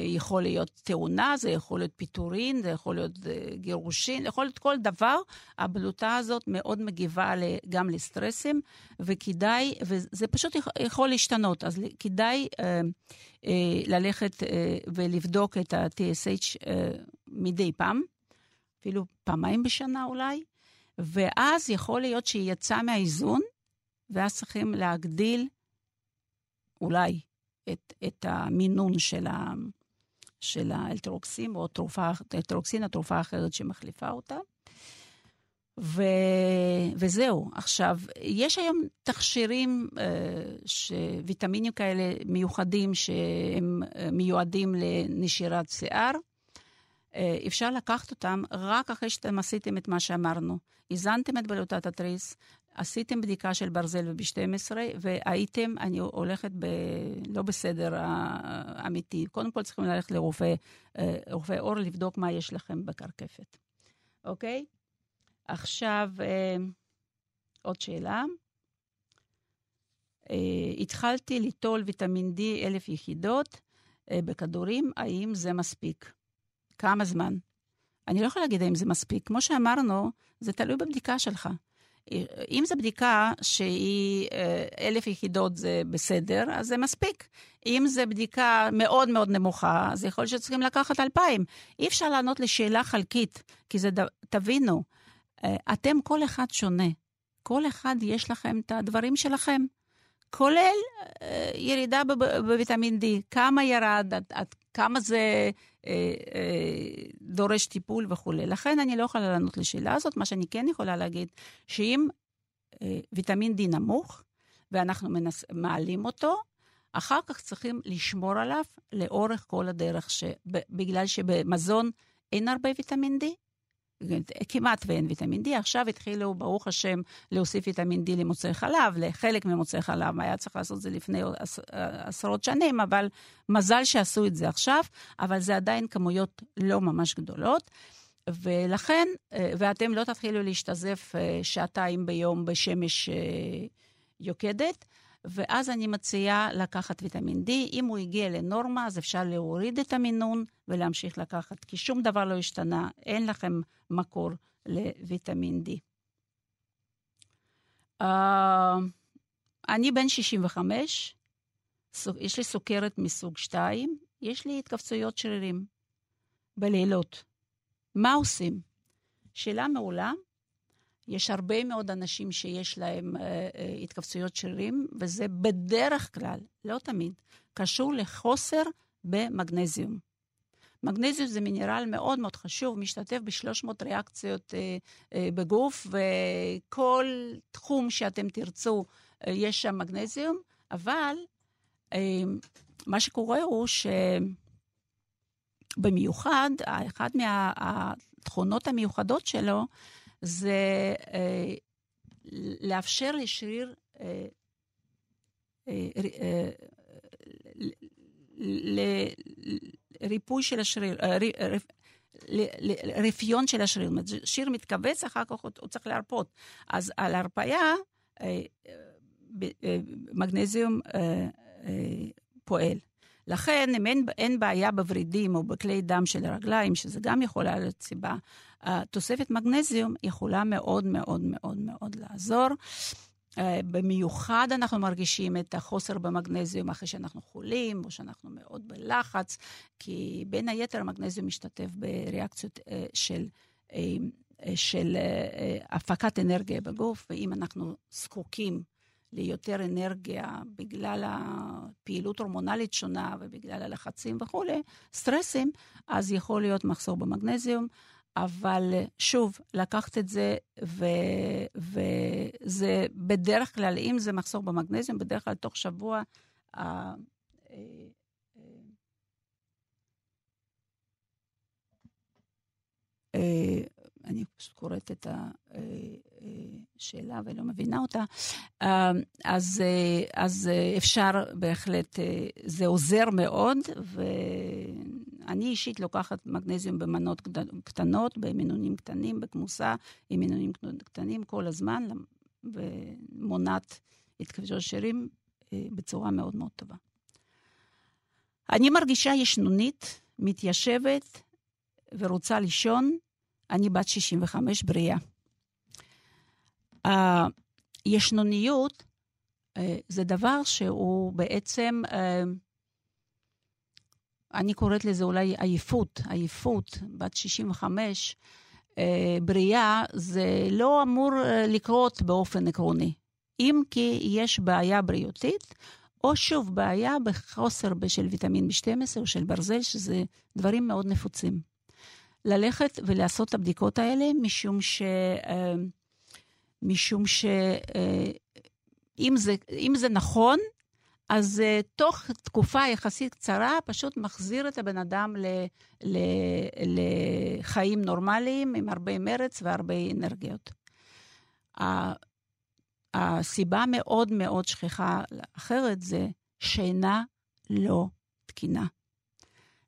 יכול להיות תאונה, זה יכול להיות פיטורין, זה יכול להיות גירושין, יכול להיות כל דבר. הבלוטה הזאת מאוד מגיבה גם לסטרסים, וכדאי, וזה פשוט יכול להשתנות, אז כדאי ללכת ולבדוק את ה-TSH מדי פעם, אפילו פעמיים בשנה אולי. ואז יכול להיות שהיא יצאה מהאיזון, ואז צריכים להגדיל אולי את, את המינון של, ה, של האלטרוקסין, או תרופה, אלטרוקסין, התרופה האחרת שמחליפה אותה. ו... וזהו. עכשיו, יש היום תכשירים, אה, ויטמינים כאלה מיוחדים שהם מיועדים לנשירת שיער. אה, אפשר לקחת אותם רק אחרי שאתם עשיתם את מה שאמרנו. איזנתם את בלוטת התריס, עשיתם בדיקה של ברזל וב-12, והייתם, אני הולכת ב... לא בסדר האמיתי. קודם כל צריכים ללכת לרופא אה, רופא עור לבדוק מה יש לכם בקרקפת, אוקיי? עכשיו, אה, עוד שאלה. התחלתי ליטול ויטמין D אלף יחידות בכדורים, האם זה מספיק? כמה זמן. אני לא יכולה להגיד אם זה מספיק. כמו שאמרנו, זה תלוי בבדיקה שלך. אם זו בדיקה שהיא אה, אלף יחידות זה בסדר, אז זה מספיק. אם זו בדיקה מאוד מאוד נמוכה, אז יכול להיות שצריכים לקחת אלפיים. אי אפשר לענות לשאלה חלקית, כי זה, תבינו, אה, אתם כל אחד שונה. כל אחד יש לכם את הדברים שלכם. כולל אה, ירידה בוויטמין D, כמה ירד, עד, עד כמה זה אה, אה, דורש טיפול וכולי. לכן אני לא יכולה לענות לשאלה הזאת. מה שאני כן יכולה להגיד, שאם אה, ויטמין D נמוך, ואנחנו מנס, מעלים אותו, אחר כך צריכים לשמור עליו לאורך כל הדרך, בגלל שבמזון אין הרבה ויטמין D, כמעט ואין ויטמין D. עכשיו התחילו, ברוך השם, להוסיף ויטמין D למוצאי חלב, לחלק ממוצאי חלב. היה צריך לעשות את זה לפני עשרות שנים, אבל מזל שעשו את זה עכשיו, אבל זה עדיין כמויות לא ממש גדולות. ולכן, אה, ואתם לא תתחילו להשתזף אה, שעתיים ביום בשמש אה, יוקדת. ואז אני מציעה לקחת ויטמין D. אם הוא הגיע לנורמה, אז אפשר להוריד את המינון ולהמשיך לקחת, כי שום דבר לא השתנה, אין לכם מקור לוויטמין D. Uh, אני בן 65, יש לי סוכרת מסוג 2, יש לי התכווצויות שרירים בלילות. מה עושים? שאלה מעולה. יש הרבה מאוד אנשים שיש להם uh, uh, התכווצויות שרירים, וזה בדרך כלל, לא תמיד, קשור לחוסר במגנזיום. מגנזיום זה מינרל מאוד מאוד חשוב, משתתף ב-300 ריאקציות uh, uh, בגוף, וכל תחום שאתם תרצו, uh, יש שם מגנזיום, אבל uh, מה שקורה הוא שבמיוחד, אחת מהתכונות המיוחדות שלו, זה אה, לאפשר לשריר אה, אה, לריפוי של השריר, אה, רפיון של השריר. שריר מתכווץ, אחר כך הוא צריך להרפות. אז על הרפאיה, מגנזיום פועל. לכן, אם אין, אין בעיה בוורידים או בכלי דם של הרגליים, שזה גם יכולה להיות סיבה, תוספת מגנזיום יכולה מאוד מאוד מאוד מאוד לעזור. Uh, במיוחד אנחנו מרגישים את החוסר במגנזיום אחרי שאנחנו חולים, או שאנחנו מאוד בלחץ, כי בין היתר המגנזיום משתתף בריאקציות uh, של, uh, של הפקת אנרגיה בגוף, ואם אנחנו זקוקים ליותר אנרגיה בגלל הפעילות הורמונלית שונה ובגלל הלחצים וכולי, סטרסים, אז יכול להיות מחסור במגנזיום. אבל שוב, לקחת את זה, ו, וזה בדרך כלל, אם זה מחסור במגנזיום, בדרך כלל תוך שבוע, אה, אה, אני פשוט קוראת את השאלה אה, ולא מבינה אותה, אז, אז אפשר בהחלט, זה עוזר מאוד, ואני אישית לוקחת מגנזיום במנות קטנות, במינונים קטנים, בכמוסה עם מינונים קטנים כל הזמן, ומונעת התכווצות שרירים בצורה מאוד מאוד טובה. אני מרגישה ישנונית, מתיישבת ורוצה לישון, אני בת 65 בריאה. הישנוניות אה, זה דבר שהוא בעצם, אה, אני קוראת לזה אולי עייפות, עייפות, בת 65, אה, בריאה, זה לא אמור לקרות באופן עקרוני. אם כי יש בעיה בריאותית, או שוב, בעיה בחוסר של ויטמין B12 או של ברזל, שזה דברים מאוד נפוצים. ללכת ולעשות את הבדיקות האלה, משום ש... משום ש... אם זה, זה נכון, אז uh, תוך תקופה יחסית קצרה, פשוט מחזיר את הבן אדם ל, ל, לחיים נורמליים, עם הרבה מרץ והרבה אנרגיות. הסיבה מאוד מאוד שכיחה אחרת זה שינה לא תקינה.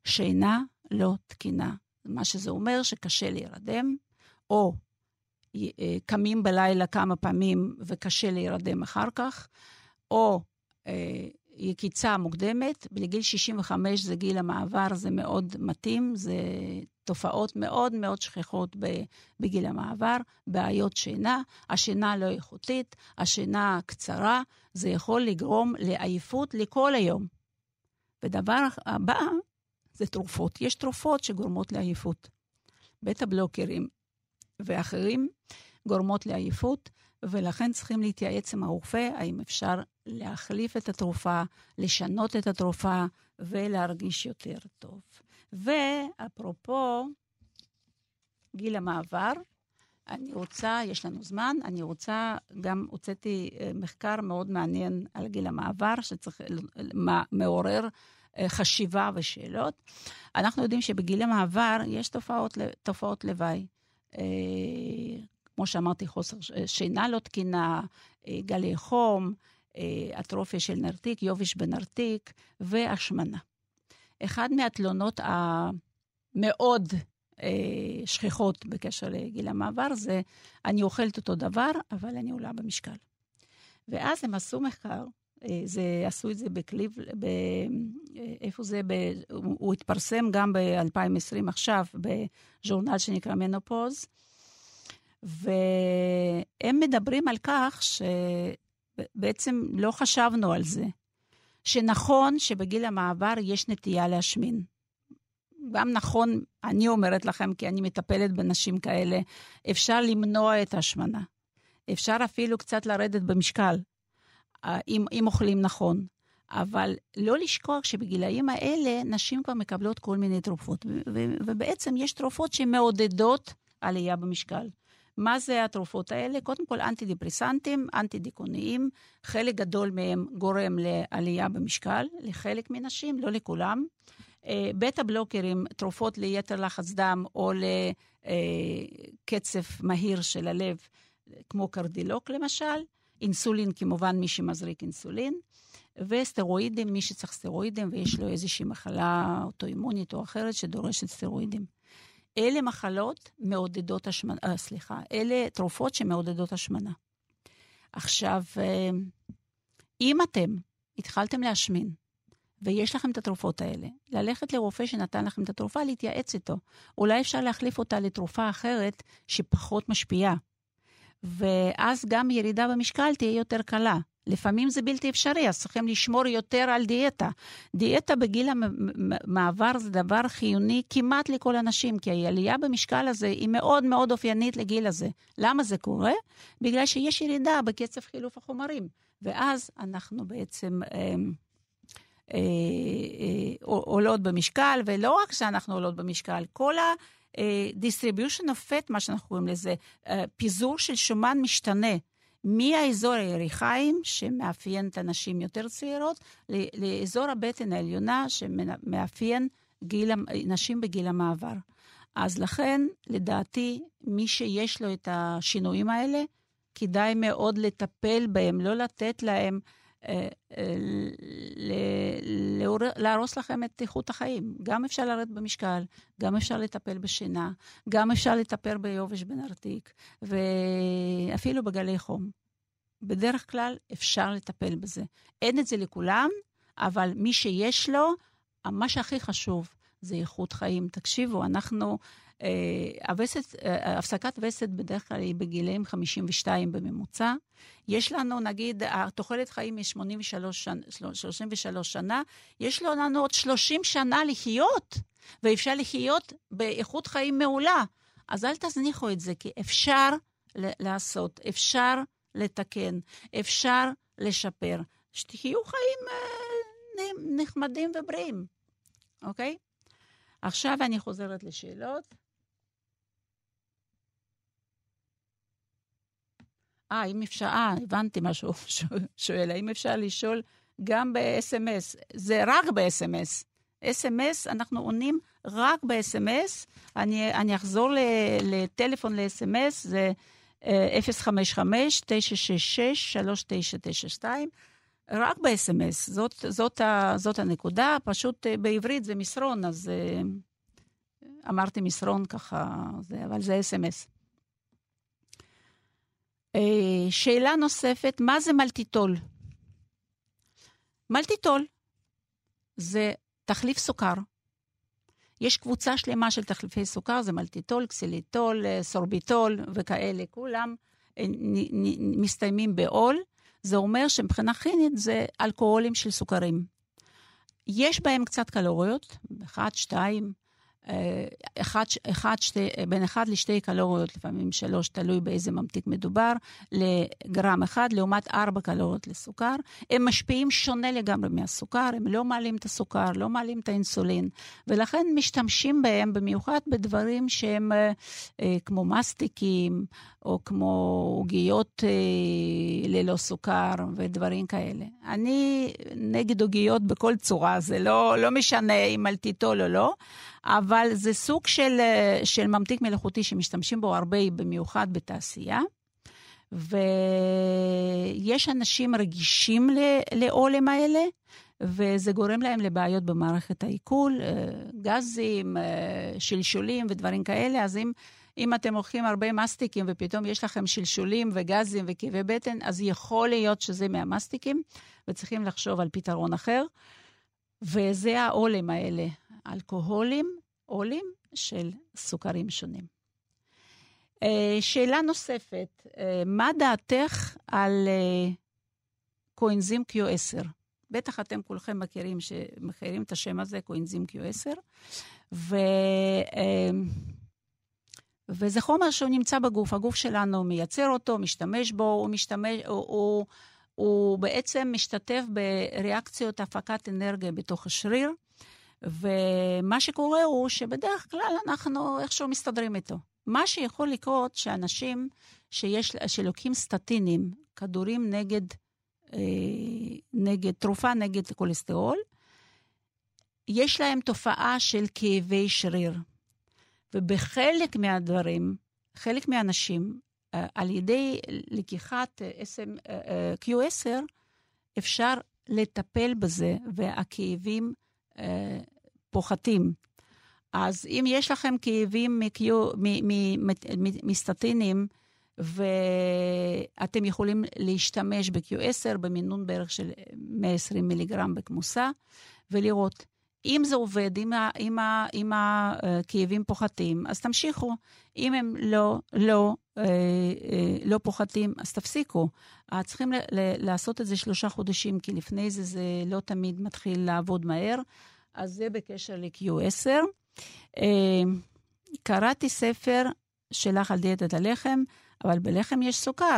שינה לא תקינה. מה שזה אומר שקשה להירדם, או אה, קמים בלילה כמה פעמים וקשה להירדם אחר כך, או אה, יקיצה מוקדמת, בגיל 65 זה גיל המעבר, זה מאוד מתאים, זה תופעות מאוד מאוד שכיחות בגיל המעבר, בעיות שינה, השינה לא איכותית, השינה קצרה, זה יכול לגרום לעייפות לכל היום. ודבר הבא זה תרופות. יש תרופות שגורמות לעייפות. בטה בלוקרים ואחרים גורמות לעייפות, ולכן צריכים להתייעץ עם הרופא האם אפשר להחליף את התרופה, לשנות את התרופה ולהרגיש יותר טוב. ואפרופו גיל המעבר, אני רוצה, יש לנו זמן, אני רוצה, גם הוצאתי אה, מחקר מאוד מעניין על גיל המעבר, שצריך, מעורר אה, חשיבה ושאלות. אנחנו יודעים שבגיל המעבר יש תופעות, תופעות לוואי. אה, כמו שאמרתי, חוסר שינה לא תקינה, אה, גלי חום, אה, אטרופיה של נרתיק, יובש בנרתיק והשמנה. אחד מהתלונות המאוד שכיחות בקשר לגיל המעבר זה, אני אוכלת אותו דבר, אבל אני עולה במשקל. ואז הם עשו מחקר, זה, עשו את זה בקליב, ב, איפה זה, ב, הוא התפרסם גם ב-2020 עכשיו, בז'ורנל שנקרא מנופוז, והם מדברים על כך שבעצם לא חשבנו על זה, שנכון שבגיל המעבר יש נטייה להשמין. גם נכון, אני אומרת לכם, כי אני מטפלת בנשים כאלה, אפשר למנוע את ההשמנה. אפשר אפילו קצת לרדת במשקל, אה, אם, אם אוכלים נכון. אבל לא לשכוח שבגילאים האלה נשים כבר מקבלות כל מיני תרופות, ובעצם יש תרופות שמעודדות עלייה במשקל. מה זה התרופות האלה? קודם כל, אנטי-דיפרסנטים, אנטי-דיכאוניים, חלק גדול מהם גורם לעלייה במשקל, לחלק מנשים, לא לכולם. אה, בטה בלוקרים, תרופות ליתר לחץ דם או לקצב מהיר של הלב, כמו קרדילוק למשל. אינסולין, כמובן, מי שמזריק אינסולין. וסטרואידים, מי שצריך סטרואידים ויש לו איזושהי מחלה אוטואימונית או אחרת שדורשת סטרואידים. אלה מחלות מעודדות השמנה, אה, סליחה, אלה תרופות שמעודדות השמנה. עכשיו, אה, אם אתם התחלתם להשמין, ויש לכם את התרופות האלה, ללכת לרופא שנתן לכם את התרופה, להתייעץ איתו. אולי אפשר להחליף אותה לתרופה אחרת שפחות משפיעה. ואז גם ירידה במשקל תהיה יותר קלה. לפעמים זה בלתי אפשרי, אז צריכים לשמור יותר על דיאטה. דיאטה בגיל המעבר זה דבר חיוני כמעט לכל אנשים, כי העלייה במשקל הזה היא מאוד מאוד אופיינית לגיל הזה. למה זה קורה? בגלל שיש ירידה בקצב חילוף החומרים, ואז אנחנו בעצם... אה, אה, אה, עולות במשקל, ולא רק שאנחנו עולות במשקל, כל. Distribution of fat, מה שאנחנו קוראים לזה, פיזור של שומן משתנה. מהאזור הירכיים, שמאפיין את הנשים יותר צעירות, לאזור הבטן העליונה, שמאפיין גיל, נשים בגיל המעבר. אז לכן, לדעתי, מי שיש לו את השינויים האלה, כדאי מאוד לטפל בהם, לא לתת להם אה, אה, להרוס לכם את איכות החיים. גם אפשר לרדת במשקל, גם אפשר לטפל בשינה, גם אפשר לטפל ביובש בנרתיק, ואפילו בגלי חום. בדרך כלל אפשר לטפל בזה. אין את זה לכולם, אבל מי שיש לו, מה שהכי חשוב זה איכות חיים. תקשיבו, אנחנו, אה, הווסת, אה, הפסקת וסת בדרך כלל היא בגילאים 52 בממוצע. יש לנו, נגיד, התוחלת חיים היא 83 שנה, 33 שנה, יש לנו עוד 30 שנה לחיות, ואפשר לחיות באיכות חיים מעולה. אז אל תזניחו את זה, כי אפשר לעשות, אפשר לתקן, אפשר לשפר. שתהיו חיים אה, נחמדים ובריאים, אוקיי? עכשיו אני חוזרת לשאלות. אה, אם אפשר, אה, הבנתי מה <laughs> שהוא שואל, האם אפשר לשאול גם ב-SMS? זה רק ב-SMS. SMS, אנחנו עונים רק ב-SMS. אני, אני אחזור לטלפון ל-SMS, זה 055-966-3992, רק ב-SMS, זאת, זאת, זאת הנקודה, פשוט אה, בעברית זה מסרון, אז אה, אמרתי מסרון ככה, זה, אבל זה SMS. אה, שאלה נוספת, מה זה מלטיטול? מלטיטול זה תחליף סוכר. יש קבוצה שלמה של תחליפי סוכר, זה מלטיטול, קסיליטול, אה, סורביטול וכאלה, כולם אה, מסתיימים בעול. זה אומר שמבחינה כימית זה אלכוהולים של סוכרים. יש בהם קצת קלוריות, 1, 2, אחד, אחד, שתי, בין אחד לשתי קלוריות, לפעמים שלוש, תלוי באיזה ממתיק מדובר, לגרם אחד, לעומת ארבע קלוריות לסוכר. הם משפיעים שונה לגמרי מהסוכר, הם לא מעלים את הסוכר, לא מעלים את האינסולין, ולכן משתמשים בהם במיוחד בדברים שהם אה, אה, כמו מסטיקים, או כמו עוגיות אה, ללא סוכר ודברים כאלה. אני נגד עוגיות בכל צורה, זה לא, לא משנה אם אלטיטול או לא. אבל זה סוג של, אה, של ממתיק מלאכותי שמשתמשים בו הרבה, במיוחד בתעשייה. ויש אנשים רגישים לעולם האלה, וזה גורם להם לבעיות במערכת העיכול, אה, גזים, אה, שלשולים ודברים כאלה. אז אם, אם אתם אוכלים הרבה מסטיקים ופתאום יש לכם שלשולים וגזים וכאבי בטן, אז יכול להיות שזה מהמסטיקים, וצריכים לחשוב על פתרון אחר. וזה העולם האלה. אלכוהולים עולים של סוכרים שונים. אה, שאלה נוספת, אה, מה דעתך על אה, קואנזים Q10? בטח אתם כולכם מכירים, מכירים את השם הזה, קואנזים Q10, ו... וזה חומר שהוא נמצא בגוף, הגוף שלנו מייצר אותו, משתמש בו, הוא, משתמש, הוא, הוא, הוא בעצם משתתף בריאקציות הפקת אנרגיה בתוך השריר, ומה שקורה הוא שבדרך כלל אנחנו איכשהו מסתדרים איתו. מה שיכול לקרות שאנשים שיש, שלוקחים סטטינים, כדורים נגד, אה, נגד, תרופה נגד כולסטרול, יש להם תופעה של כאבי שריר. ובחלק מהדברים, חלק מהאנשים, אה, על ידי לקיחת SM, אה, Q10, אפשר לטפל בזה, והכאבים פוחתים. אז אם יש לכם כאבים מסטטינים, ואתם יכולים להשתמש ב-Q10 במינון בערך של 120 מיליגרם בכמוסה, ולראות. אם זה עובד, אם, אם, אם הכאבים פוחתים, אז תמשיכו. אם הם לא, לא, אה, אה, לא פוחתים, אז תפסיקו. צריכים לעשות את זה שלושה חודשים, כי לפני זה זה לא תמיד מתחיל לעבוד מהר. אז זה בקשר ל-Q10. אה, קראתי ספר שלך על דיאטת הלחם, אבל בלחם יש סוכר.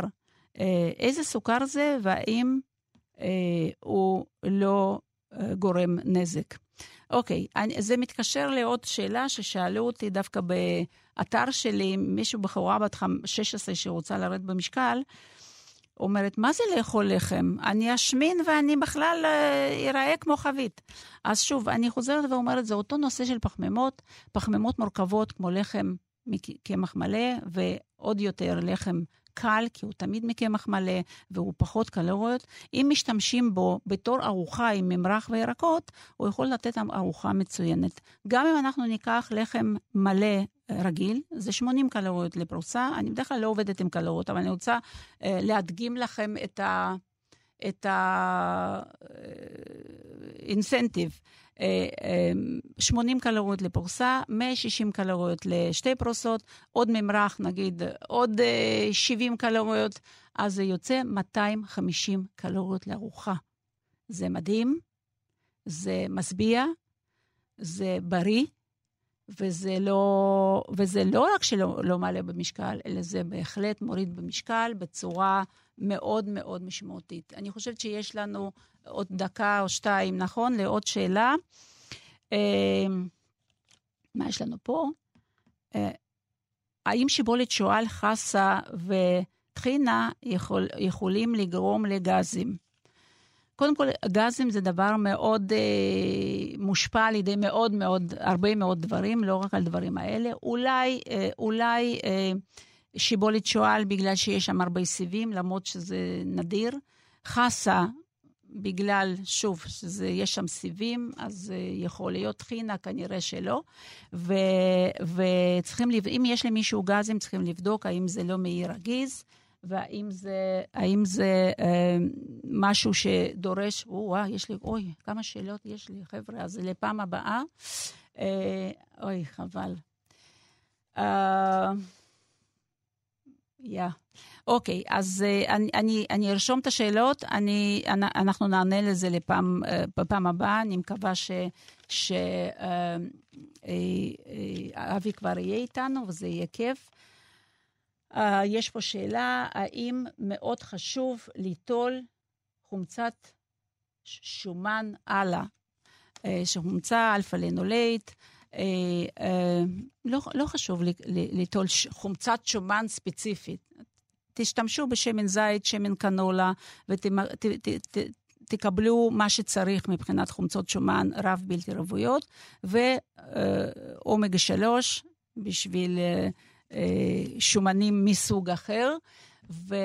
אה, איזה סוכר זה והאם אה, הוא לא גורם נזק? אוקיי, אני, זה מתקשר לעוד שאלה ששאלו אותי דווקא באתר שלי, מישהו בחורה בת 16 שרוצה לרדת במשקל, אומרת, מה זה לאכול לחם? אני אשמין ואני בכלל אראה כמו חבית. אז שוב, אני חוזרת ואומרת, זה אותו נושא של פחמימות, פחמימות מורכבות כמו לחם מקמח מלא, ועוד יותר לחם קל, כי הוא תמיד מקמח מלא והוא פחות קלוריות. אם משתמשים בו בתור ארוחה עם ממרח וירקות, הוא יכול לתת ארוחה מצוינת. גם אם אנחנו ניקח לחם מלא רגיל, זה 80 קלוריות לפרוסה. אני בדרך כלל לא עובדת עם קלוריות, אבל אני רוצה uh, להדגים לכם את ה... את האינסנטיב. 80 קלוריות לפרוסה, 160 קלוריות לשתי פרוסות, עוד ממרח, נגיד עוד 70 קלוריות, אז זה יוצא 250 קלוריות לארוחה. זה מדהים, זה משביע, זה בריא, וזה לא, וזה לא רק שלא לא מעלה במשקל, אלא זה בהחלט מוריד במשקל בצורה מאוד מאוד משמעותית. אני חושבת שיש לנו עוד דקה או שתיים, נכון? לעוד שאלה. אה, מה יש לנו פה? אה, האם שיבולת שועל, חסה וטחינה יכול, יכולים לגרום לגזים? קודם כל, גזים זה דבר מאוד אה, מושפע על ידי מאוד מאוד, הרבה מאוד דברים, לא רק על דברים האלה. אולי, אה, אולי אה, שיבולת שועל בגלל שיש שם הרבה סיבים, למרות שזה נדיר. חסה, בגלל, שוב, שיש שם סיבים, אז אה, יכול להיות טחינה, כנראה שלא. ו, וצריכים, אם יש למישהו גזים, צריכים לבדוק האם זה לא מעי רגיז. והאם זה, האם זה אה, משהו שדורש, או-אה, יש לי, אוי, כמה שאלות יש לי, חבר'ה, אז לפעם הבאה, אה, אוי, חבל. אה, יא. אוקיי, אז uh, אני, אני, אני ארשום את השאלות, אני, אנחנו נענה לזה לפעם, uh, בפעם הבאה, אני מקווה. שאבי uh, uh, uh, כבר יהיה איתנו וזה יהיה כיף. Uh, יש פה שאלה, האם מאוד חשוב ליטול חומצת שומן הלאה, uh, שחומצה אלפא-לנולית, uh, uh, לא, לא חשוב ליטול חומצת שומן ספציפית. תשתמשו בשמן זית, שמן קנולה, ותקבלו מה שצריך מבחינת חומצות שומן רב בלתי רבויות, ואומגה 3 בשביל... אה, שומנים מסוג אחר. ו...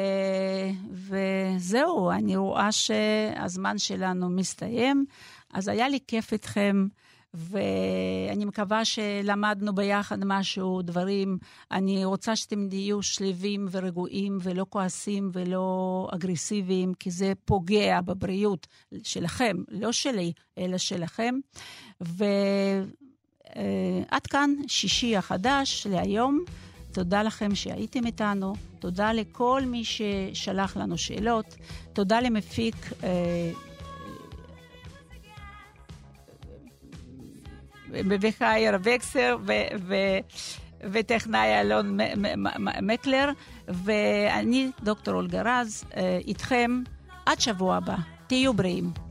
וזהו, אני רואה שהזמן שלנו מסתיים. אז היה לי כיף איתכם, ואני מקווה שלמדנו ביחד משהו, דברים. אני רוצה שאתם תהיו שלווים ורגועים ולא כועסים ולא אגרסיביים, כי זה פוגע בבריאות שלכם, לא שלי, אלא שלכם. ועד uh, כאן שישי החדש להיום. תודה לכם שהייתם איתנו, תודה לכל מי ששלח לנו שאלות, תודה למפיק אה, בביחייר וקסר וטכנאי אלון מקלר, ואני, דוקטור אולגה רז, אה, איתכם עד שבוע הבא. תהיו בריאים.